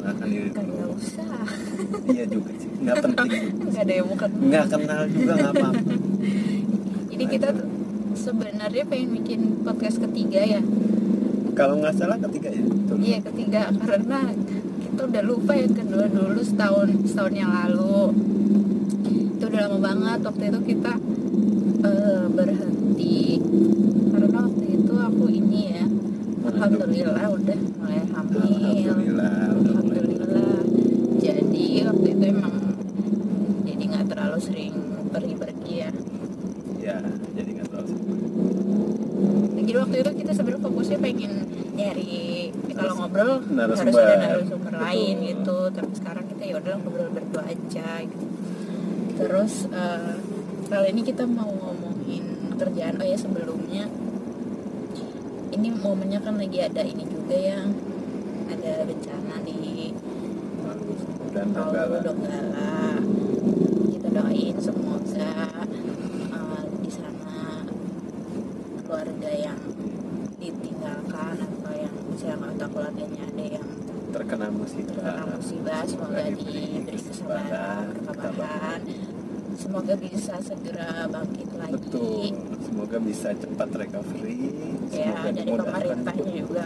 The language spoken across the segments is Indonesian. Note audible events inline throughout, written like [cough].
mengenalkan diri kan dulu nggak usah. Iya juga sih. Nggak penting nggak ada yang mau kenal. Nggak kenal juga nggak apa-apa. Jadi kita sebenarnya pengen bikin podcast ketiga ya. Kalau nggak salah ketiga ya betul. iya ketiga. Karena kita udah lupa yang kedua dulu setahun setahun yang lalu. Itu udah lama banget. Waktu itu kita eh, berhenti. Karena waktu itu aku ini ya alhamdulillah udah mulai hamil. Alhamdulillah. Alhamdulillah jadi waktu itu emang jadi nggak terlalu sering pergi-pergi ya. Ya jadi nggak terlalu sibuk. jadi waktu itu kita sebenarnya fokusnya pengen nyari ya kalau ngobrol harus ada narasumber Betul. lain gitu. Tapi sekarang kita ya udah ngobrol berdua aja gitu. Terus eh, kali ini kita mau ngomongin kerjaan. Oh ya sebelumnya ini momennya kan lagi ada ini juga ya. Ada bencana di dan Palu Donggala. Kita doain semoga eh, di sana keluarga yang ditinggalkan atau yang misalnya atau keluarganya ada yang terkena musibah. terkena musibah semoga diberi kesabaran ketabahan semoga bisa segera bangkit lagi betul. Semoga bisa cepat recovery. Ya semoga dari pemerintahnya juga.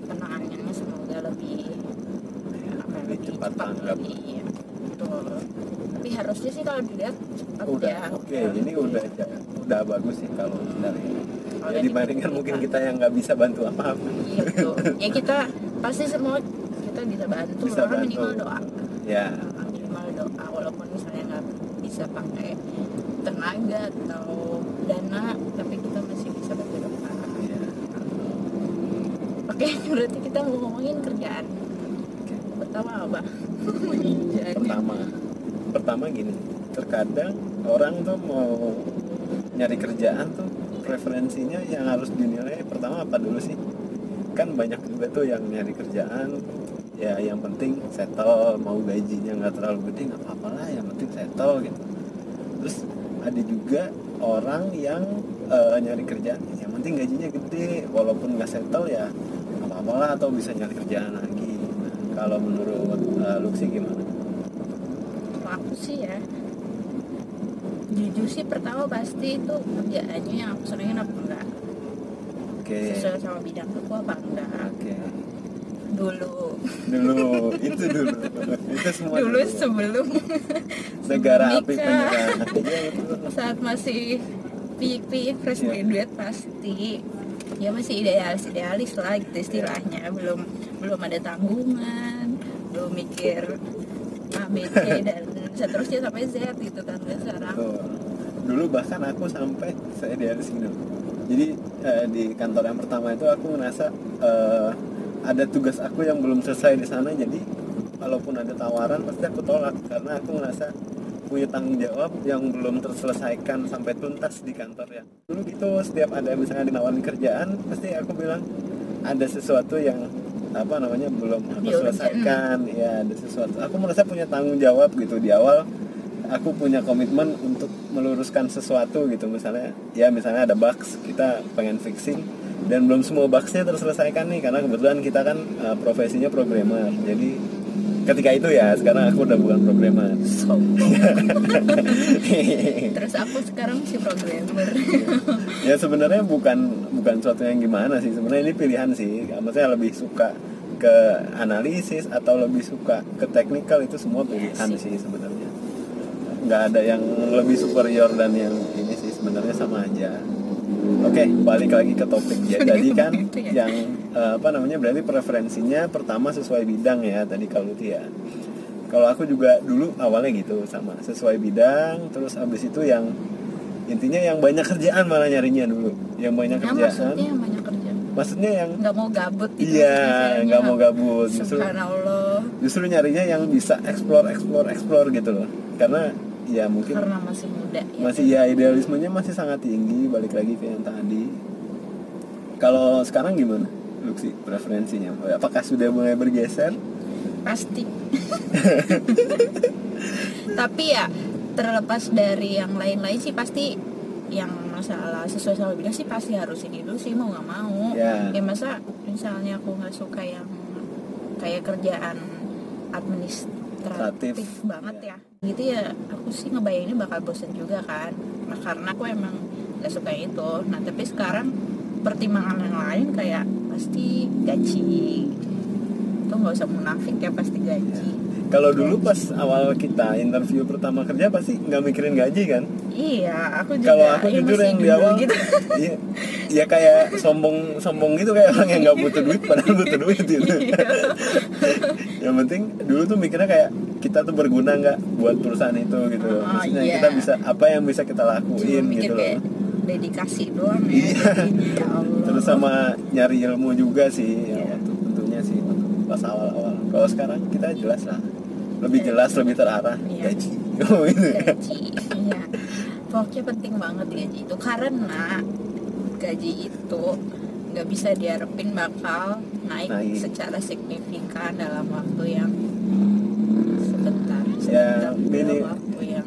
Penanganannya semoga lebih ya, apa ya, lebih cepat tanggap. lagi ya. betul. Tapi harusnya sih kalau dilihat udah ya. oke. Ini udah udah bagus sih kalau dari Kalau ya dibandingkan kita. mungkin kita yang nggak bisa bantu apa-apa. Iya betul. Ya kita pasti semua kita bisa bantu Bisa bantu. minimal doa. Ya. Minimal doa walaupun misalnya nggak bisa pakai tenaga atau dana tapi kita masih bisa doa ya oke [laughs] berarti kita mau ngomongin kerjaan. Pertama apa? [laughs] Pertama. Pertama gini terkadang orang tuh mau nyari kerjaan tuh preferensinya yang harus dinilai pertama apa dulu sih? Kan banyak juga tuh yang nyari kerjaan. Ya yang penting settle mau gajinya nggak terlalu gede nggak apa-apa lah yang penting settle gitu. Terus ada juga orang yang eh, nyari kerjaan. Yang penting gajinya gede walaupun nggak settle ya nggak apa-apa lah atau bisa nyari kerjaan lagi. Nah, kalau menurut eh, Luxi gimana? Kalau aku sih ya jujur sih pertama pasti itu kerjaannya yang aku senengin apa enggak? Oke. Sesuai sama bidang aku apa enggak? Oke dulu. Dulu itu dulu. Itu semua dulu sebelum negara api penyerang iya saat masih pik-pik fresh Iya. graduate pasti. Ya masih idealis idealis lah gitu istilahnya. Belum belum ada tanggungan belum mikir A B C [laughs] dan seterusnya sampai Z gitu kan sekarang. Dulu bahkan aku sampai saya idealis loh. jadi eh, di kantor yang pertama itu aku ngerasa eh, ada tugas aku yang belum selesai di sana jadi walaupun ada tawaran pasti aku tolak. Karena aku ngerasa punya tanggung jawab yang belum terselesaikan sampai tuntas di kantor ya. Dulu gitu setiap ada misalnya dinawarin kerjaan pasti aku bilang ada sesuatu yang apa namanya belum aku selesaikan. Ya ada sesuatu. Aku merasa punya tanggung jawab gitu. Di awal aku punya komitmen untuk meluruskan sesuatu gitu. Misalnya ya misalnya ada bugs kita pengen fixing dan belum semua bugsnya terselesaikan nih karena kebetulan kita kan uh, profesinya programmer. Jadi ketika itu ya sekarang aku udah bukan programmer. Sombong. [laughs] Terus aku sekarang si programmer. [laughs] Ya sebenarnya bukan bukan suatu yang gimana sih. Sebenarnya ini pilihan sih. Maksudnya lebih suka ke analisis atau lebih suka ke teknikal itu semua Iya pilihan sih. sih sebenarnya. Nggak ada yang lebih superior dan yang ini sih. Sebenarnya sama aja oke balik lagi ke topik. Ya Jadi kan ya. yang eh, apa namanya berarti preferensinya pertama sesuai bidang ya tadi kalau ya. Kalau aku juga dulu awalnya gitu sama sesuai bidang terus abis itu yang intinya yang banyak kerjaan malah nyarinya dulu. Yang banyak nah kerjaan. maksudnya yang banyak kerja maksudnya yang nggak mau gabut gitu iya nggak mau gabut. Justru subhanallah. justru nyarinya yang bisa explore explore explore gitu loh. Karena ya mungkin karena masih muda ya. masih ya idealismenya masih sangat tinggi. Balik lagi ke yang tadi. Kalau sekarang gimana Luxi preferensinya? Apakah sudah mulai bergeser? Pasti. [laughs] Tapi ya terlepas dari yang lain-lain sih pasti yang masalah sesuai sama bidang sih pasti harus ini dulu sih mau nggak mau. Ya. Ya masa misalnya aku nggak suka yang kayak kerjaan administratif Administratif. banget ya gitu ya aku sih ngebayanginnya bakal bosen juga kan. Nah karena aku emang gak suka itu. Nah tapi sekarang pertimbangan yang lain kayak pasti gaji. Itu nggak usah munafik ya pasti gaji. Kalau dulu pas awal kita interview pertama kerja pasti nggak mikirin gaji kan? Iya aku juga kalau aku ya jujur yang di awal gitu. [laughs] iya ya kayak sombong sombong gitu kayak orang yang nggak butuh duit padahal butuh duit gitu. [laughs] Iya. [laughs] yang penting dulu tuh mikirnya kayak kita tuh berguna nggak buat perusahaan itu gitu Oh, maksudnya iya. kita bisa apa yang bisa kita cuma lakuin mikir gitu loh dedikasi doang ya Iya. ya Allah terus sama nyari ilmu juga sih ya, Iya. waktu tentunya sih waktu pas awal-awal kalau sekarang kita jelas lah lebih jelas lebih terarah Iya. gaji [laughs] oh gitu ya. gaji iya pokoknya penting banget gaji itu karena gaji itu nggak bisa diharapin bakal naik, Naik. secara signifikan dalam waktu yang Ya, dalam waktu yang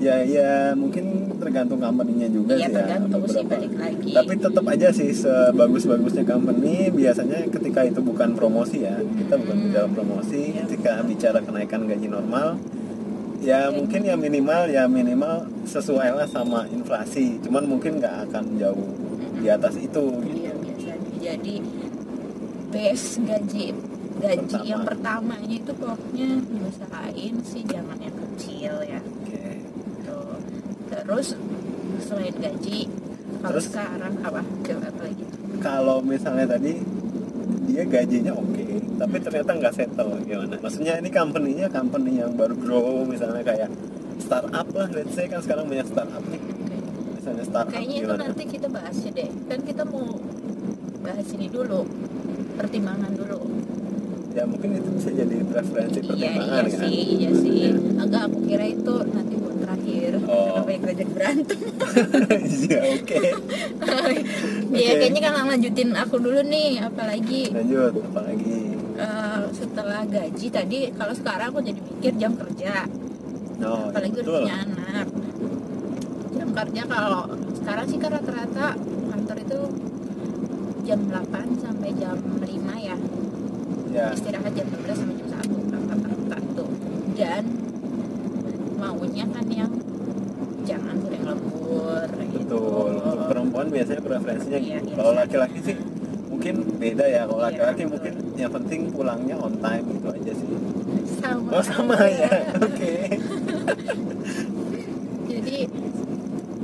ya ya mungkin tergantung company-nya juga iya sih ya sih beberapa. balik lagi tapi tetap aja sih sebagus-bagusnya company biasanya ketika itu bukan promosi ya kita bukan Hmm. bicara promosi Iya. ketika bicara kenaikan gaji normal ya mungkin ya minimal ya minimal sesuai lah sama inflasi cuman mungkin nggak akan jauh di atas itu gitu iya biasa jadi base gaji gaji Pertama. yang pertamanya itu pokoknya diusahain sih jangan yang kecil ya. Oke. Gitu. terus selain gaji kalau Terus? sekarang apa? Coba apa lagi? Kalau misalnya tadi dia gajinya oke tapi ternyata nggak settle gimana? Maksudnya ini company-nya company yang baru grow misalnya kayak startup lah let's say kan sekarang banyak startup nih. Misalnya startup kayaknya itu nanti kita bahas ya deh. Kan kita mau bahas ini dulu pertimbangan dulu ya mungkin itu bisa jadi preferensi iya pertimbangan iya kan? sih iya sih. Agak aku kira itu nanti buat terakhir Oh. karena banyak kerja berantem? [laughs] Iya oke. [laughs] Iya kayaknya kan lanjutin aku dulu nih apalagi? Lanjut apalagi eh, setelah gaji tadi kalau sekarang aku jadi mikir jam kerja. No apalagi udah punya anak. Jam kerja kalau sekarang sih kan rata-rata kantor itu jam 8 sampai jam 5 ya ya. Istirahat jam 12 sampai jam 1 rata-rata tuh dan maunya kan yang jangan sering lembur gitu. Betul. Perempuan biasanya preferensinya Iya, gitu. iya. kalau laki-laki sih mungkin beda ya. Kalau Iya, laki-laki betul. mungkin yang penting pulangnya on time gitu aja sih. Sama. Oh sama ya? Oke. [laughs] Jadi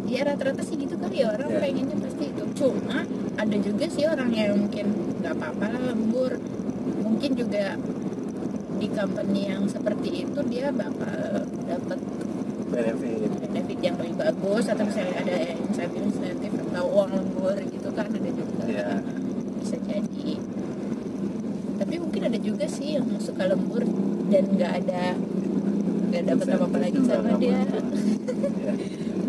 ya rata-rata sih gitu kali ya. Orang Ya. pengennya pasti itu. Cuma ada juga sih orang yang mungkin nggak apa-apa lah lembur mungkin juga di company yang seperti itu dia bakal dapat benefit. benefit yang lebih bagus atau misalnya ada insentif insentif atau uang lembur gitu kan ada juga. Ya bisa jadi. Tapi mungkin ada juga sih yang suka lembur dan nggak ada nggak dapat apa-apa lagi sama dia. nggak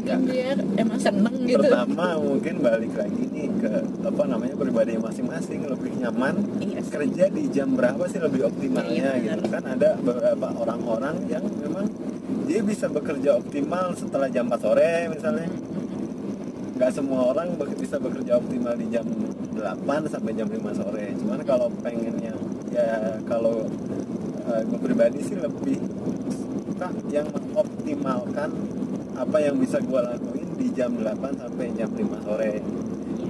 ya. mungkin dia emang seneng gitu pertama mungkin balik lagi nih ke apa namanya pribadi masing-masing lebih nyaman iya sih. kerja di jam berapa sih lebih optimalnya Iya, gitu kan ada beberapa orang-orang yang memang dia bisa bekerja optimal setelah jam 4 sore misalnya nggak semua orang bisa bekerja optimal di jam 8 sampai jam 5 sore cuman kalau pengennya ya kalau eh, gue pribadi sih lebih suka yang mengoptimalkan apa yang bisa gue lakuin di jam 8 sampai jam 5 sore.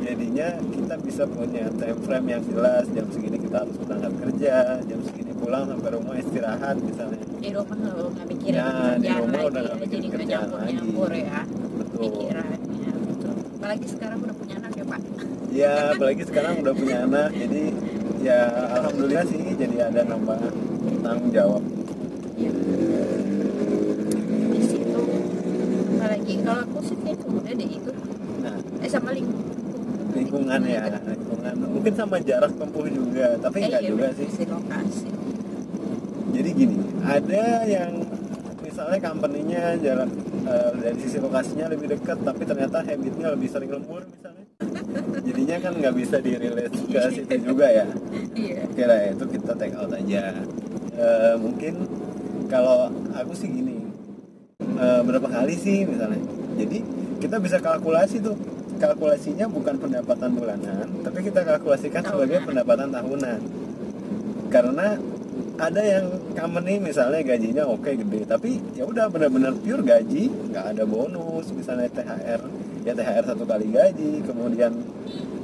Jadinya kita bisa punya time frame yang jelas jam segini kita harus berangkat kerja jam segini pulang sampai rumah istirahat misalnya. Di rumah nggak mikirin Ya, di rumah lagi udah nggak mikirin jadi kerjaan lagi. nyampur ya betul. pikirannya. Betul. Apalagi sekarang udah punya anak ya pak. Ya [laughs] apalagi sekarang udah punya anak jadi ya alhamdulillah sih jadi ada nambah tanggung jawab. Ya di situ apalagi kalau aku sih kayak udah deh itu nah eh sama lingkungan ya mungkin sama jarak tempuh juga tapi eh, enggak iya, juga sih. Lokasi. Jadi gini ada yang misalnya company-nya jarak eh, dari sisi lokasinya lebih dekat tapi ternyata habitnya lebih sering lembur misalnya. Jadinya kan nggak bisa dirilis ke situ juga ya. Iya. Oke lah itu kita take out aja. Eh, mungkin kalau aku sih gini eh, berapa kali sih misalnya? Jadi kita bisa kalkulasi tuh kalkulasinya bukan pendapatan bulanan tapi kita kalkulasikan sebagai pendapatan tahunan. Karena ada yang company misalnya gajinya oke gede tapi ya udah benar-benar pure gaji nggak ada bonus misalnya THR ya THR satu kali gaji kemudian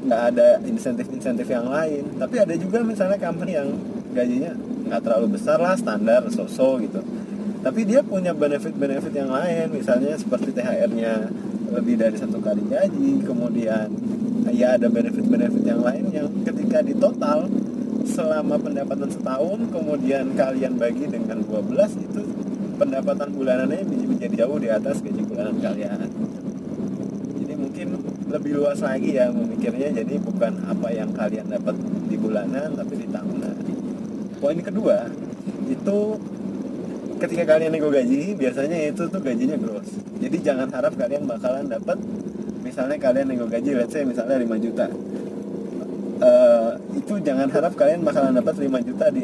nggak ada insentif-insentif yang lain. Tapi ada juga misalnya company yang gajinya nggak terlalu besar lah standar so-so gitu. Tapi dia punya benefit-benefit yang lain misalnya seperti THR-nya lebih dari satu kali gaji kemudian ya ada benefit-benefit yang lain yang ketika di total selama pendapatan setahun kemudian kalian bagi dengan 12 itu pendapatan bulanannya menjadi jauh di atas gaji bulanan kalian. Jadi mungkin lebih luas lagi ya memikirnya jadi bukan apa yang kalian dapat di bulanan tapi di tahunan. Poin kedua itu ketika kalian nego gaji biasanya itu tuh gajinya gross. Jadi jangan harap kalian bakalan dapat misalnya kalian nego gaji let's say misalnya 5 juta. Eh, itu jangan harap kalian bakalan dapat 5 juta di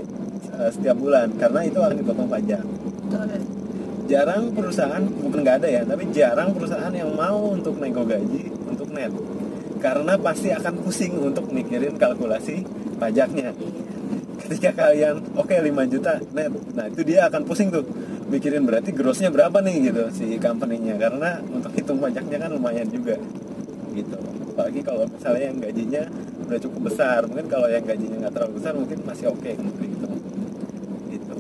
uh, setiap bulan karena itu akan dipotong pajak. Jarang perusahaan bukan nggak ada ya tapi jarang perusahaan yang mau untuk nego gaji untuk net. Karena pasti akan pusing untuk mikirin kalkulasi pajaknya. Iya. Ketika kalian oke 5 juta net. Nah itu dia akan pusing tuh mikirin berarti grossnya berapa nih gitu si company-nya. Karena untuk hitung pajaknya kan lumayan juga gitu. Apalagi kalau misalnya yang gajinya udah cukup besar mungkin kalau yang gajinya nggak terlalu besar mungkin masih oke untuk dihitung gitu.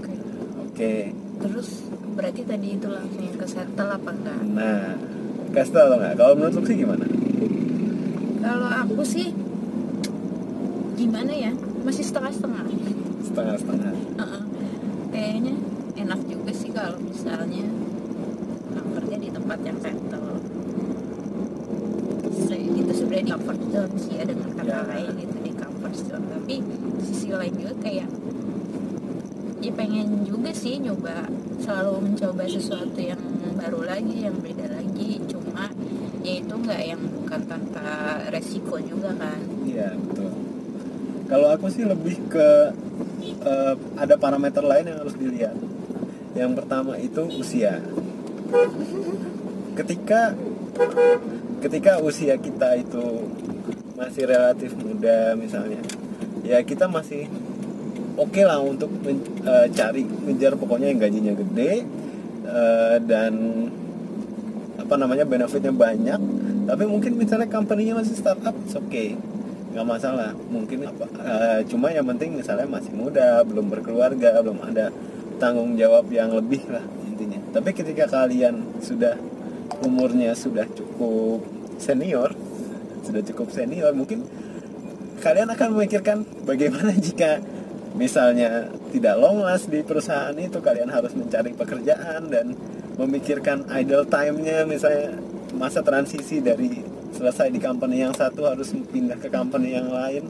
Oke. oke Terus berarti tadi itu langsung ke settle apa enggak? nah kasih tau nggak kalau menurut lu sih gimana? Kalau aku sih gimana ya? Masih setengah-setengah. setengah-setengah Heeh. Kayaknya enak juga sih kalau misalnya kerja di tempat yang settle. Se- Itu sebenarnya di comfort zone sih ya dengan kata Ya. lain itu di comfort zone. Tapi sisi lain juga kayak ya pengen juga sih nyoba selalu mencoba sesuatu yang baru lagi yang beda lagi cuma ya itu nggak yang bukan tanpa resiko juga kan Iya betul. Kalau aku sih lebih ke eh, ada parameter lain yang harus dilihat. Yang pertama itu usia. Ketika ketika usia kita itu masih relatif muda misalnya, ya kita masih oke lah untuk men- eh, ngejar pokoknya yang gajinya gede eh, dan apa namanya benefitnya banyak tapi mungkin misalnya company-nya masih startup oke okay nggak masalah. Mungkin apa eh, cuma yang penting misalnya masih muda belum berkeluarga belum ada tanggung jawab yang lebih lah intinya. Tapi ketika kalian sudah umurnya sudah cukup senior sudah cukup senior mungkin kalian akan memikirkan bagaimana [laughs] jika misalnya tidak long last di perusahaan itu kalian harus mencari pekerjaan dan memikirkan idle time-nya misalnya masa transisi dari selesai di company yang satu harus pindah ke company yang lain.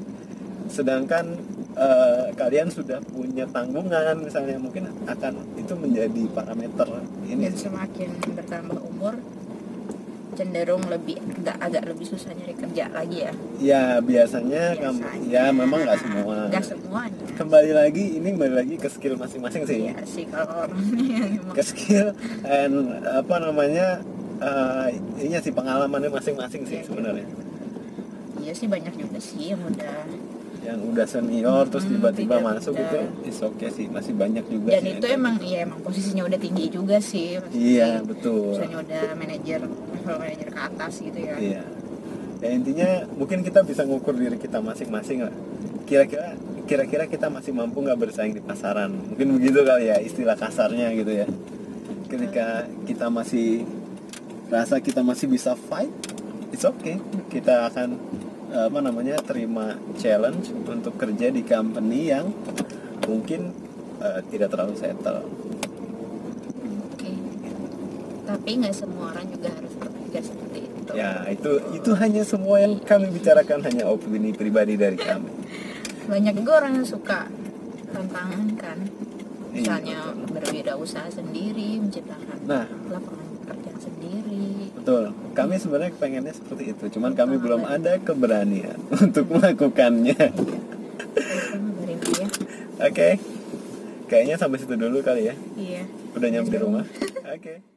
Sedangkan eh, kalian sudah punya tanggungan misalnya mungkin akan itu menjadi parameter ini. Dan semakin bertambah umur cenderung lebih agak agak lebih susah nyari kerja lagi ya? Ya biasanya, Biasanya. ya memang nggak semua. Nggak semuanya. Kembali lagi ini kembali lagi ke skill masing-masing sih. Iya sih kalau orangnya ke skill and apa namanya eh ini sih pengalamannya masing-masing sih Iya. sebenarnya. Iya sih banyak juga sih yang udah yang udah senior terus Hmm, tiba-tiba tidak- masuk tidak. itu is oke sih masih banyak juga dan sih itu emang ya emang posisinya udah tinggi juga sih. Maksudnya iya betul. misalnya udah manajer level manajer ke atas gitu ya. Iya. Ya intinya mungkin kita bisa ngukur diri kita masing-masing lah. Kira-kira kira-kira kita masih mampu nggak bersaing di pasaran? Mungkin begitu kali ya istilah kasarnya gitu ya. Ketika kita masih rasa kita masih bisa fight it's okay. Kita akan apa namanya terima challenge untuk kerja di company yang mungkin eh, tidak terlalu settle. Oke. Tapi nggak semua orang juga harus berpikir seperti itu. Ya itu itu hanya semua yang kami bicarakan hanya opini pribadi dari kami. Banyak juga orang yang suka tantangan kan. Iya, misalnya berwirausaha sendiri menciptakan nah lapangan betul. Kami sebenarnya pengennya seperti itu cuman kami belum ada keberanian [laughs] untuk melakukannya. Dia oke. Kayaknya sampai situ dulu kali ya. Iya. Udah nyampe rumah. Oke